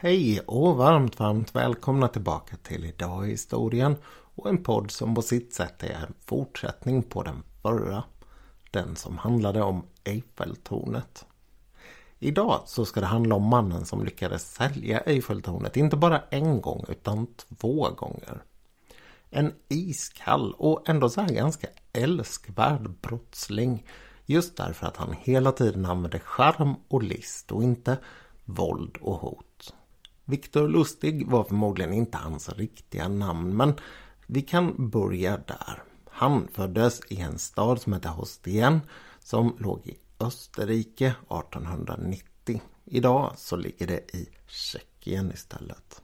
Hej och varmt, varmt välkomna tillbaka till Idag i historien och en podd som på sitt sätt är en fortsättning på den förra. Den som handlade om Eiffeltornet. Idag så ska det handla om mannen som lyckades sälja Eiffeltornet inte bara en gång utan två gånger. En iskall och ändå så här ganska älskvärd brottsling. Just därför att han hela tiden använde charm och list och inte våld och hot. Viktor Lustig var förmodligen inte hans riktiga namn men vi kan börja där. Han föddes i en stad som heter Hostien som låg i Österrike 1890. Idag så ligger det i Tjeckien istället.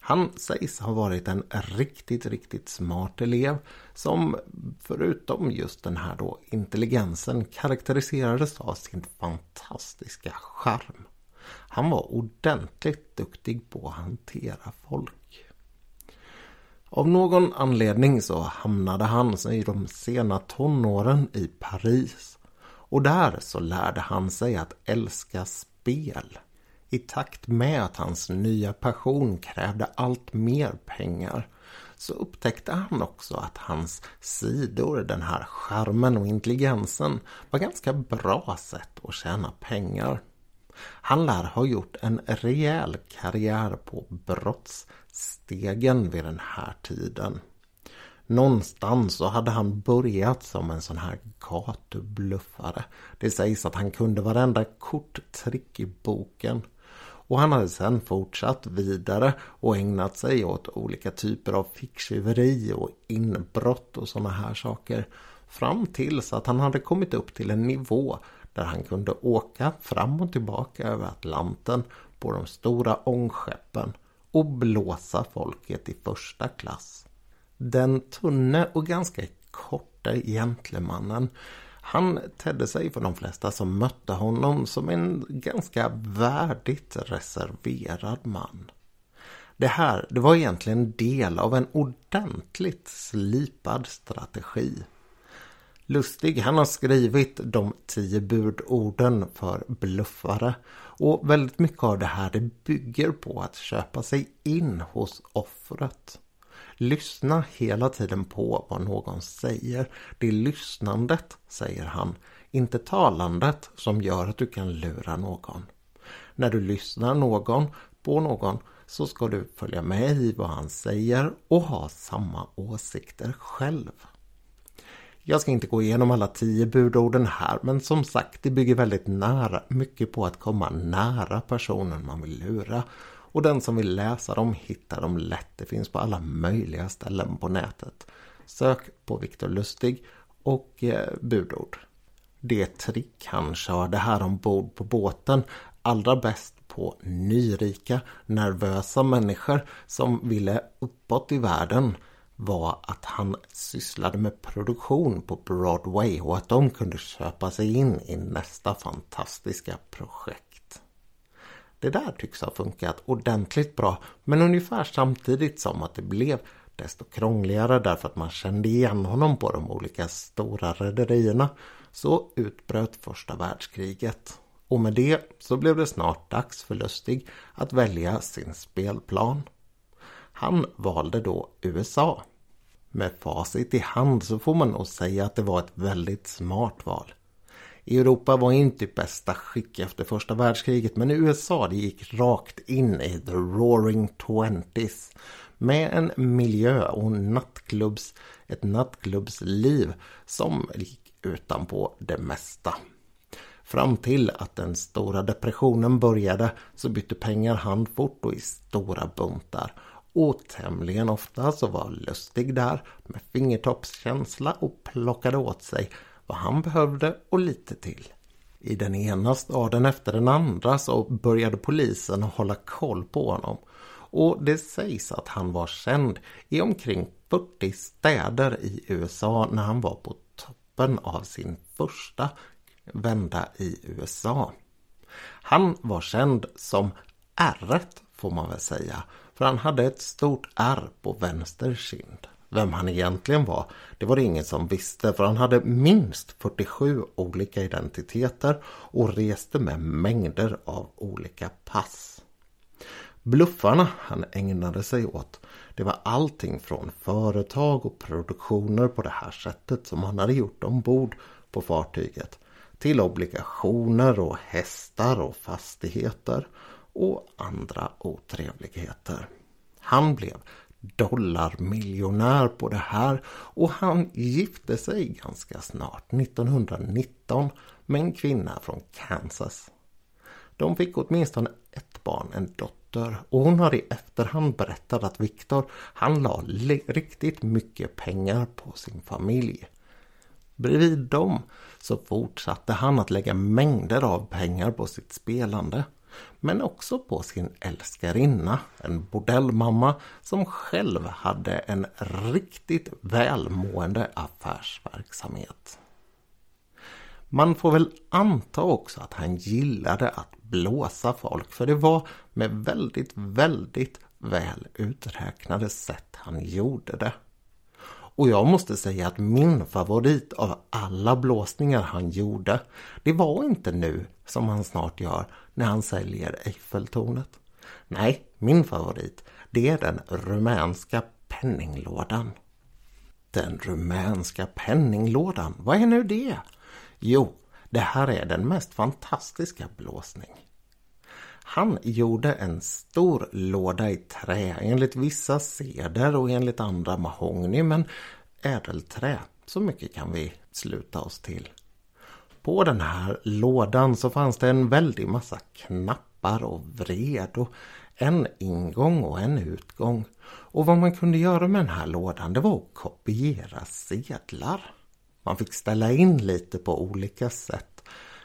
Han sägs ha varit en riktigt, riktigt smart elev som förutom just den här då intelligensen karaktäriserades av sin fantastiska charm. Han var ordentligt duktig på att hantera folk. Av någon anledning så hamnade han i de sena tonåren i Paris. Och där så lärde han sig att älska spel. I takt med att hans nya passion krävde allt mer pengar så upptäckte han också att hans sidor, den här charmen och intelligensen var ganska bra sätt att tjäna pengar. Han lär ha gjort en rejäl karriär på brottsstegen vid den här tiden. Någonstans så hade han börjat som en sån här gatubluffare. Det sägs att han kunde varenda korttrick i boken. Och han hade sedan fortsatt vidare och ägnat sig åt olika typer av ficktjuveri och inbrott och såna här saker. Fram tills att han hade kommit upp till en nivå där han kunde åka fram och tillbaka över Atlanten på de stora ångskeppen och blåsa folket i första klass. Den tunne och ganska korta gentlemannen han tedde sig för de flesta som mötte honom som en ganska värdigt reserverad man. Det här det var egentligen del av en ordentligt slipad strategi Lustig han har skrivit de tio budorden för bluffare. Och väldigt mycket av det här det bygger på att köpa sig in hos offret. Lyssna hela tiden på vad någon säger. Det är lyssnandet, säger han, inte talandet som gör att du kan lura någon. När du lyssnar någon på någon så ska du följa med i vad han säger och ha samma åsikter själv. Jag ska inte gå igenom alla tio budorden här men som sagt det bygger väldigt nära, mycket på att komma nära personen man vill lura. Och den som vill läsa dem hittar dem lätt. Det finns på alla möjliga ställen på nätet. Sök på Viktor Lustig och eh, budord. Det trick han körde här ombord på båten allra bäst på nyrika, nervösa människor som ville uppåt i världen var att han sysslade med produktion på Broadway och att de kunde köpa sig in i nästa fantastiska projekt. Det där tycks ha funkat ordentligt bra men ungefär samtidigt som att det blev desto krångligare därför att man kände igen honom på de olika stora rederierna så utbröt första världskriget. Och med det så blev det snart dags för Lustig att välja sin spelplan. Han valde då USA. Med facit i hand så får man nog säga att det var ett väldigt smart val. Europa var inte i bästa skick efter första världskriget men USA det gick rakt in i the roaring twenties med en miljö och nattklubbs, ett nattklubbsliv som gick utanpå det mesta. Fram till att den stora depressionen började så bytte pengar hand fort och i stora buntar Otämligen tämligen ofta så var Lustig där med fingertoppskänsla och plockade åt sig vad han behövde och lite till. I den ena staden efter den andra så började polisen hålla koll på honom. Och det sägs att han var känd i omkring 40 städer i USA när han var på toppen av sin första vända i USA. Han var känd som r får man väl säga för han hade ett stort ärr på vänster kind. Vem han egentligen var, det var det ingen som visste för han hade minst 47 olika identiteter och reste med mängder av olika pass. Bluffarna han ägnade sig åt det var allting från företag och produktioner på det här sättet som han hade gjort ombord på fartyget till obligationer och hästar och fastigheter och andra otrevligheter. Han blev dollarmiljonär på det här och han gifte sig ganska snart, 1919, med en kvinna från Kansas. De fick åtminstone ett barn, en dotter, och hon har i efterhand berättat att Viktor, han la riktigt mycket pengar på sin familj. Bredvid dem så fortsatte han att lägga mängder av pengar på sitt spelande. Men också på sin älskarinna, en bordellmamma som själv hade en riktigt välmående affärsverksamhet. Man får väl anta också att han gillade att blåsa folk för det var med väldigt, väldigt väl uträknade sätt han gjorde det. Och jag måste säga att min favorit av alla blåsningar han gjorde, det var inte nu som han snart gör när han säljer Eiffeltornet. Nej, min favorit, det är den rumänska penninglådan. Den rumänska penninglådan, vad är nu det? Jo, det här är den mest fantastiska blåsning. Han gjorde en stor låda i trä, enligt vissa seder och enligt andra mahogny, men ädelträ. Så mycket kan vi sluta oss till. På den här lådan så fanns det en väldig massa knappar och vred och en ingång och en utgång. Och vad man kunde göra med den här lådan det var att kopiera sedlar. Man fick ställa in lite på olika sätt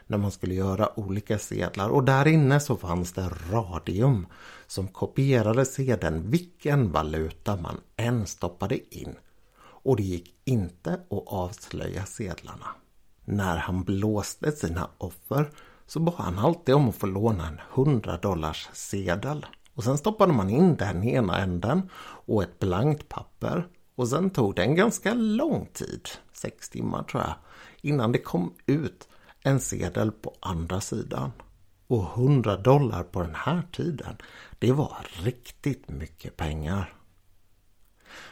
när man skulle göra olika sedlar och där inne så fanns det radium som kopierade sedeln vilken valuta man än stoppade in. Och det gick inte att avslöja sedlarna. När han blåste sina offer så bad han alltid om att få låna en 100 dollars sedel. Och sen stoppade man in den ena änden och ett blankt papper. Och sen tog det en ganska lång tid, sex timmar tror jag, innan det kom ut en sedel på andra sidan. Och 100 dollar på den här tiden, det var riktigt mycket pengar.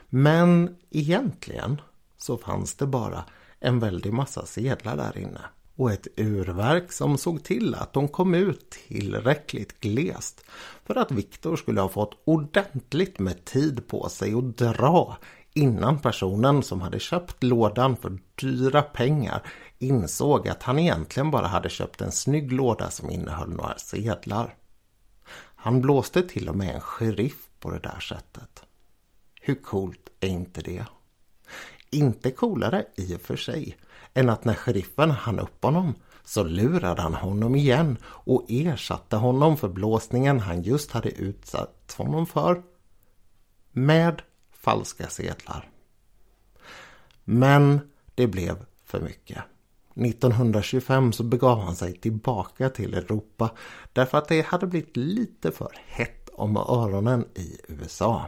Men egentligen så fanns det bara en väldig massa sedlar där inne. Och ett urverk som såg till att de kom ut tillräckligt glest för att Viktor skulle ha fått ordentligt med tid på sig att dra innan personen som hade köpt lådan för dyra pengar insåg att han egentligen bara hade köpt en snygg låda som innehöll några sedlar. Han blåste till och med en sheriff på det där sättet. Hur coolt är inte det? Inte coolare i och för sig än att när sheriffen hann upp honom så lurade han honom igen och ersatte honom för blåsningen han just hade utsatt honom för med falska sedlar. Men det blev för mycket. 1925 så begav han sig tillbaka till Europa därför att det hade blivit lite för hett om öronen i USA.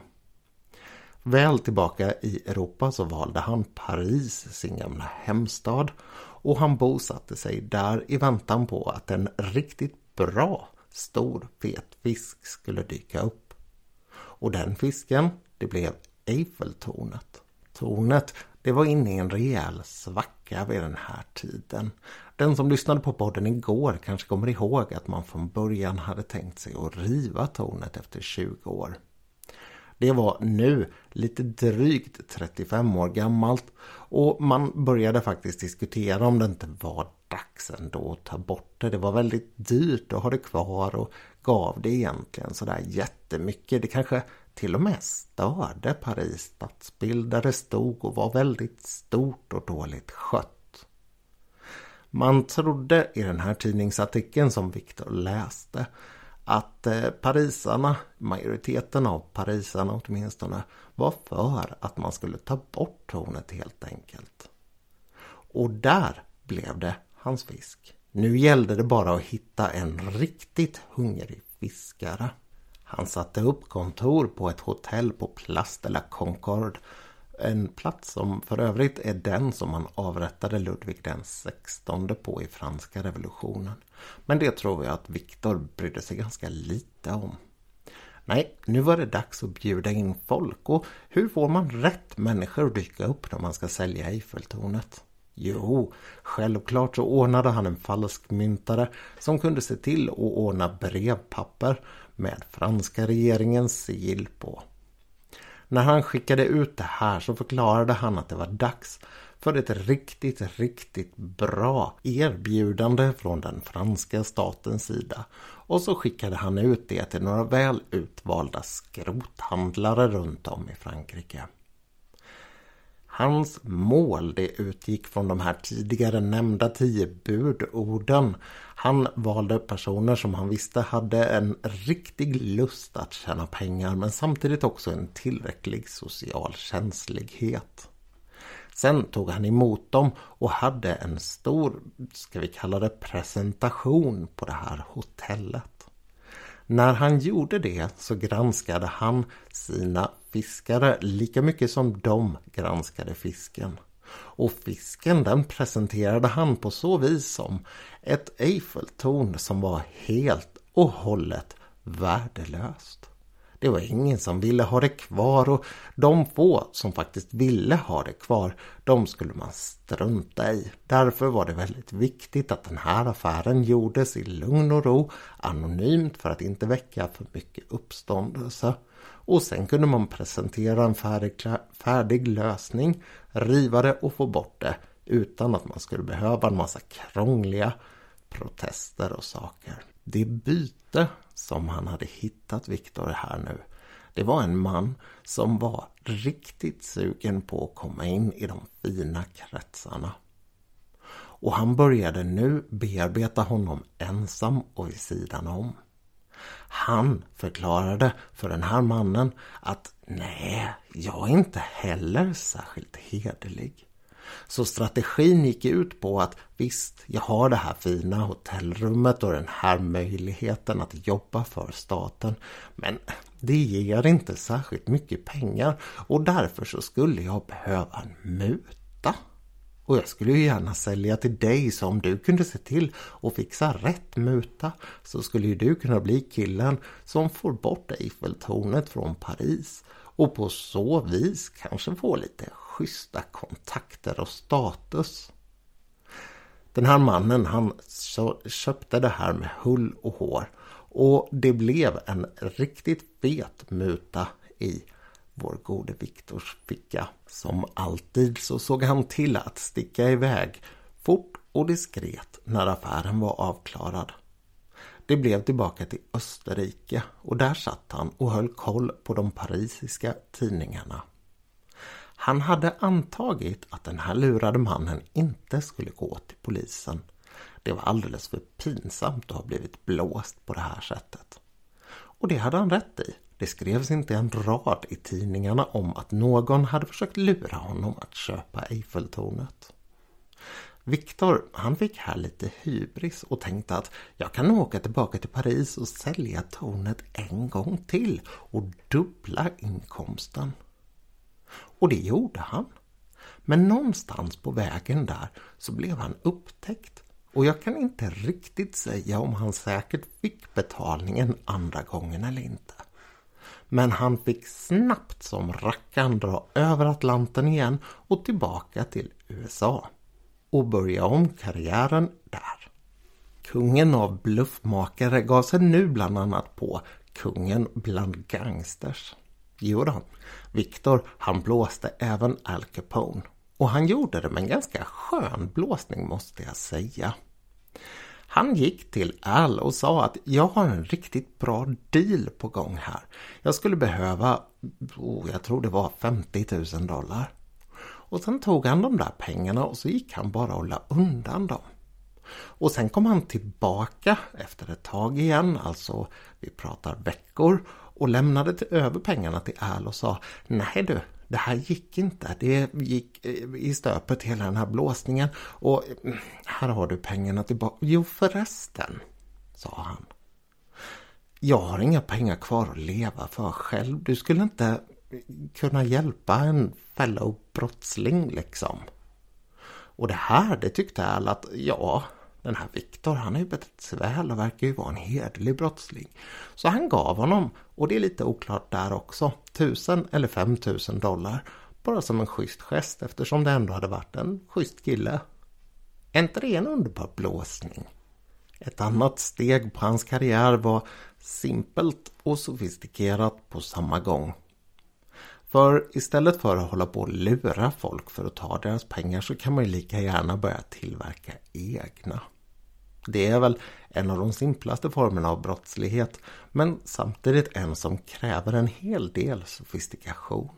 Väl tillbaka i Europa så valde han Paris, sin gamla hemstad och han bosatte sig där i väntan på att en riktigt bra stor fet fisk skulle dyka upp. Och den fisken, det blev Eiffeltornet. Tornet det var inne i en rejäl svacka vid den här tiden. Den som lyssnade på podden igår kanske kommer ihåg att man från början hade tänkt sig att riva tornet efter 20 år. Det var nu lite drygt 35 år gammalt och man började faktiskt diskutera om det inte var dags ändå att ta bort det. Det var väldigt dyrt att ha det kvar och gav det egentligen sådär jättemycket. Det kanske till och med störde Paris stadsbild där det stod och var väldigt stort och dåligt skött. Man trodde i den här tidningsartikeln som Viktor läste att eh, parisarna, majoriteten av parisarna åtminstone, var för att man skulle ta bort tornet helt enkelt. Och där blev det hans fisk. Nu gällde det bara att hitta en riktigt hungrig fiskare. Han satte upp kontor på ett hotell på Place de la Concorde. En plats som för övrigt är den som man avrättade Ludvig den 16 på i franska revolutionen. Men det tror jag att Viktor brydde sig ganska lite om. Nej, nu var det dags att bjuda in folk och hur får man rätt människor att dyka upp när man ska sälja Eiffeltornet? Jo, självklart så ordnade han en falskmyntare som kunde se till att ordna brevpapper med franska regeringens sigill på. När han skickade ut det här så förklarade han att det var dags för ett riktigt, riktigt bra erbjudande från den franska statens sida. Och så skickade han ut det till några väl utvalda skrothandlare runt om i Frankrike. Hans mål det utgick från de här tidigare nämnda tio budorden. Han valde personer som han visste hade en riktig lust att tjäna pengar men samtidigt också en tillräcklig social känslighet. Sen tog han emot dem och hade en stor, ska vi kalla det presentation på det här hotellet. När han gjorde det så granskade han sina fiskare lika mycket som de granskade fisken. Och fisken den presenterade han på så vis som ett Eiffeltorn som var helt och hållet värdelöst. Det var ingen som ville ha det kvar och de få som faktiskt ville ha det kvar, de skulle man strunta i. Därför var det väldigt viktigt att den här affären gjordes i lugn och ro, anonymt för att inte väcka för mycket uppståndelse. Och sen kunde man presentera en färdig, färdig lösning, riva det och få bort det utan att man skulle behöva en massa krångliga protester och saker. Det byte som han hade hittat Viktor här nu, det var en man som var riktigt sugen på att komma in i de fina kretsarna. Och han började nu bearbeta honom ensam och vid sidan om. Han förklarade för den här mannen att nej, jag är inte heller särskilt hederlig. Så strategin gick ut på att visst, jag har det här fina hotellrummet och den här möjligheten att jobba för staten. Men det ger inte särskilt mycket pengar och därför så skulle jag behöva en muta. Och jag skulle ju gärna sälja till dig så om du kunde se till att fixa rätt muta så skulle ju du kunna bli killen som får bort Eiffeltornet från Paris och på så vis kanske få lite schyssta kontakter och status. Den här mannen han köpte det här med hull och hår och det blev en riktigt fet muta i vår gode Viktors ficka. Som alltid så såg han till att sticka iväg fort och diskret när affären var avklarad. Det blev tillbaka till Österrike och där satt han och höll koll på de parisiska tidningarna. Han hade antagit att den här lurade mannen inte skulle gå till polisen. Det var alldeles för pinsamt att ha blivit blåst på det här sättet. Och det hade han rätt i. Det skrevs inte en rad i tidningarna om att någon hade försökt lura honom att köpa Eiffeltornet. Viktor, han fick här lite hybris och tänkte att jag kan åka tillbaka till Paris och sälja tornet en gång till och dubbla inkomsten. Och det gjorde han. Men någonstans på vägen där så blev han upptäckt och jag kan inte riktigt säga om han säkert fick betalningen andra gången eller inte. Men han fick snabbt som rackan dra över Atlanten igen och tillbaka till USA och börja om karriären där. Kungen av bluffmakare gav sig nu bland annat på kungen bland gangsters. Jo då, Victor han blåste även Al Capone. Och han gjorde det med en ganska skön blåsning måste jag säga. Han gick till Al och sa att jag har en riktigt bra deal på gång här. Jag skulle behöva, oh, jag tror det var 50 000 dollar. Och sen tog han de där pengarna och så gick han bara och la undan dem. Och sen kom han tillbaka efter ett tag igen, alltså vi pratar veckor och lämnade till över pengarna till Al och sa Nej du, det här gick inte. Det gick eh, i stöpet hela den här blåsningen och eh, här har du pengarna tillbaka. Jo förresten, sa han. Jag har inga pengar kvar att leva för själv. Du skulle inte kunna hjälpa en fellow brottsling liksom. Och det här, det tyckte Al att ja, den här Viktor han har ju betett sig väl och verkar ju vara en hederlig brottsling. Så han gav honom, och det är lite oklart där också, tusen eller femtusen dollar. Bara som en schysst gest eftersom det ändå hade varit en schysst kille. Är inte det en underbar blåsning? Ett annat steg på hans karriär var simpelt och sofistikerat på samma gång. För istället för att hålla på och lura folk för att ta deras pengar så kan man ju lika gärna börja tillverka egna. Det är väl en av de simplaste formerna av brottslighet men samtidigt en som kräver en hel del sofistikation.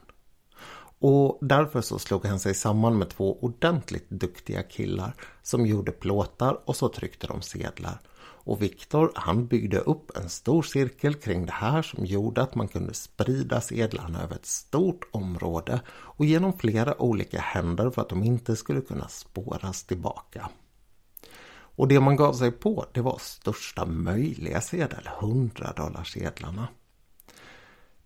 Och därför så slog han sig samman med två ordentligt duktiga killar som gjorde plåtar och så tryckte de sedlar. Och Viktor han byggde upp en stor cirkel kring det här som gjorde att man kunde sprida sedlarna över ett stort område och genom flera olika händer för att de inte skulle kunna spåras tillbaka. Och det man gav sig på det var största möjliga sedel, 100 dollar sedlarna.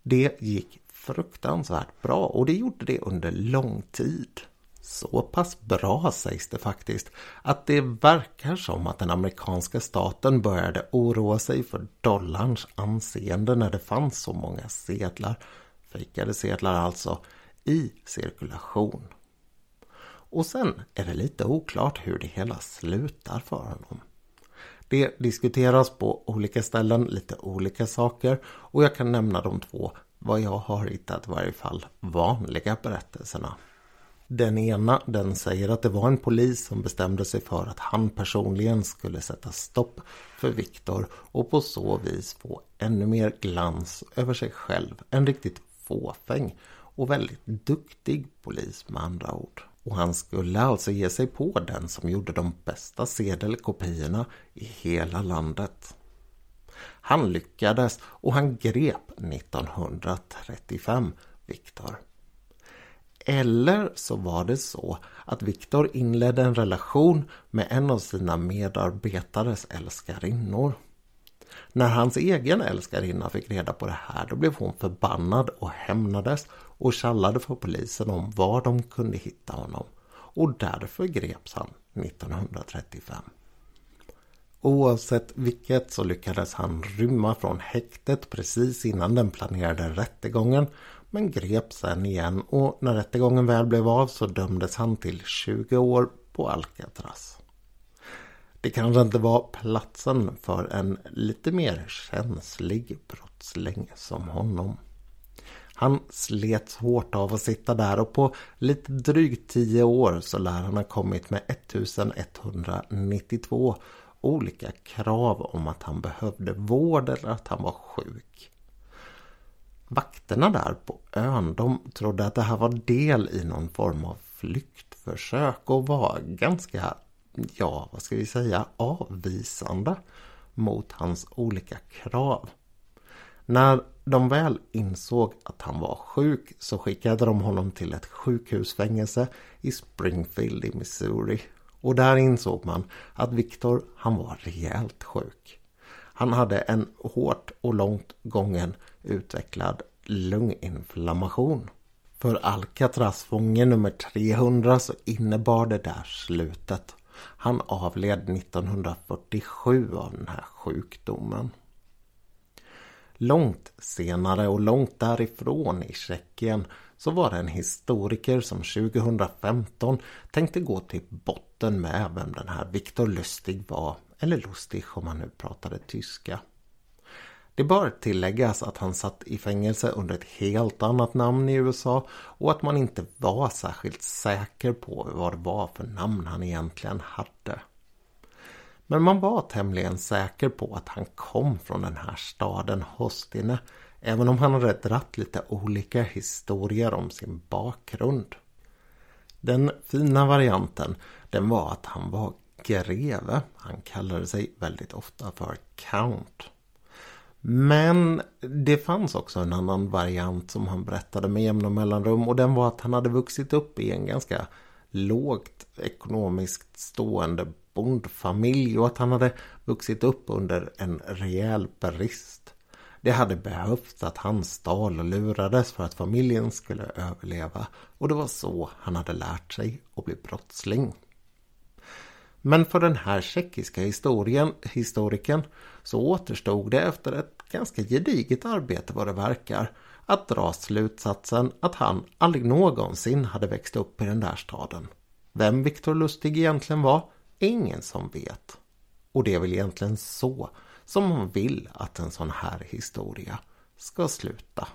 Det gick fruktansvärt bra och det gjorde det under lång tid. Så pass bra sägs det faktiskt att det verkar som att den amerikanska staten började oroa sig för dollarns anseende när det fanns så många sedlar, fejkade sedlar alltså, i cirkulation. Och sen är det lite oklart hur det hela slutar för honom. Det diskuteras på olika ställen, lite olika saker och jag kan nämna de två, vad jag har hittat i varje fall, vanliga berättelserna. Den ena den säger att det var en polis som bestämde sig för att han personligen skulle sätta stopp för Viktor och på så vis få ännu mer glans över sig själv. En riktigt fåfäng och väldigt duktig polis med andra ord. Och han skulle alltså ge sig på den som gjorde de bästa sedelkopiorna i hela landet. Han lyckades och han grep 1935 Viktor. Eller så var det så att Viktor inledde en relation med en av sina medarbetares älskarinnor. När hans egen älskarinna fick reda på det här då blev hon förbannad och hämnades och kallade för polisen om var de kunde hitta honom. Och därför greps han 1935. Oavsett vilket så lyckades han rymma från häktet precis innan den planerade rättegången men greps sen igen och när rättegången väl blev av så dömdes han till 20 år på Alcatraz. Det kanske inte var platsen för en lite mer känslig brottsling som honom. Han slets hårt av att sitta där och på lite drygt 10 år så lär han ha kommit med 1192 olika krav om att han behövde vård eller att han var sjuk. Vakterna där på ön de trodde att det här var del i någon form av flyktförsök och var ganska, ja vad ska vi säga, avvisande mot hans olika krav. När de väl insåg att han var sjuk så skickade de honom till ett sjukhusfängelse i Springfield i Missouri. Och där insåg man att Victor, han var rejält sjuk. Han hade en hårt och långt gången utvecklad lunginflammation. För Alcatraz fånge nummer 300 så innebar det där slutet. Han avled 1947 av den här sjukdomen. Långt senare och långt därifrån i Tjeckien så var det en historiker som 2015 tänkte gå till botten med vem den här Viktor Lustig var, eller Lustig om man nu pratade tyska. Det bör tilläggas att han satt i fängelse under ett helt annat namn i USA och att man inte var särskilt säker på vad det var för namn han egentligen hade. Men man var tämligen säker på att han kom från den här staden Hostine även om han hade dratt lite olika historier om sin bakgrund. Den fina varianten den var att han var greve. Han kallade sig väldigt ofta för Count. Men det fanns också en annan variant som han berättade med jämna mellanrum och den var att han hade vuxit upp i en ganska lågt ekonomiskt stående bondfamilj och att han hade vuxit upp under en rejäl brist. Det hade behövts att han stal och lurades för att familjen skulle överleva och det var så han hade lärt sig att bli brottsling. Men för den här tjeckiska historien, historikern så återstod det efter ett ganska gediget arbete vad det verkar att dra slutsatsen att han aldrig någonsin hade växt upp i den där staden. Vem Viktor Lustig egentligen var, ingen som vet. Och det är väl egentligen så som man vill att en sån här historia ska sluta.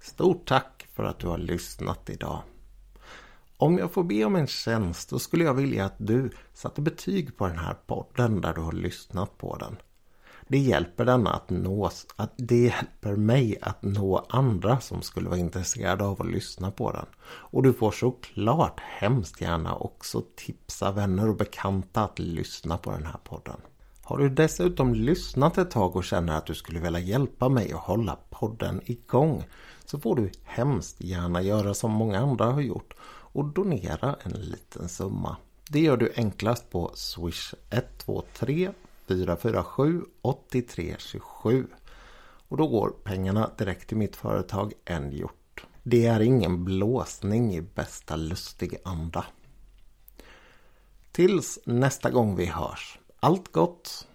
Stort tack för att du har lyssnat idag. Om jag får be om en tjänst då skulle jag vilja att du satte betyg på den här podden där du har lyssnat på den. Det hjälper denna att nås, att det hjälper mig att nå andra som skulle vara intresserade av att lyssna på den. Och du får såklart hemskt gärna också tipsa vänner och bekanta att lyssna på den här podden. Har du dessutom lyssnat ett tag och känner att du skulle vilja hjälpa mig att hålla podden igång så får du hemskt gärna göra som många andra har gjort och donera en liten summa. Det gör du enklast på swish 123 447 8327 och då går pengarna direkt till mitt företag En gjort. Det är ingen blåsning i bästa lustig anda. Tills nästa gång vi hörs. Allt gott